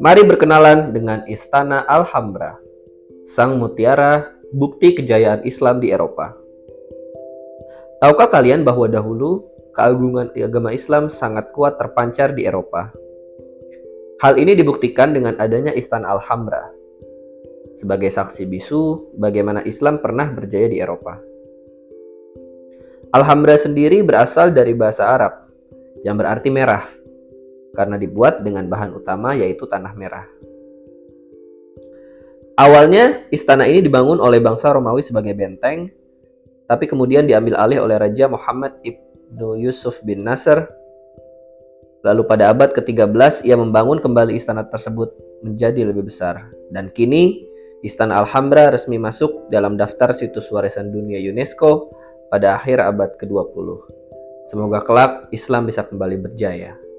Mari berkenalan dengan Istana Alhambra, sang mutiara bukti kejayaan Islam di Eropa. Tahukah kalian bahwa dahulu keagungan agama Islam sangat kuat terpancar di Eropa? Hal ini dibuktikan dengan adanya Istana Alhambra sebagai saksi bisu bagaimana Islam pernah berjaya di Eropa. Alhambra sendiri berasal dari bahasa Arab yang berarti merah karena dibuat dengan bahan utama yaitu tanah merah. Awalnya istana ini dibangun oleh bangsa Romawi sebagai benteng, tapi kemudian diambil alih oleh Raja Muhammad ibnu Yusuf bin Nasr. Lalu pada abad ke-13 ia membangun kembali istana tersebut menjadi lebih besar. Dan kini Istana Alhambra resmi masuk dalam daftar situs warisan dunia UNESCO pada akhir abad ke-20. Semoga kelak Islam bisa kembali berjaya.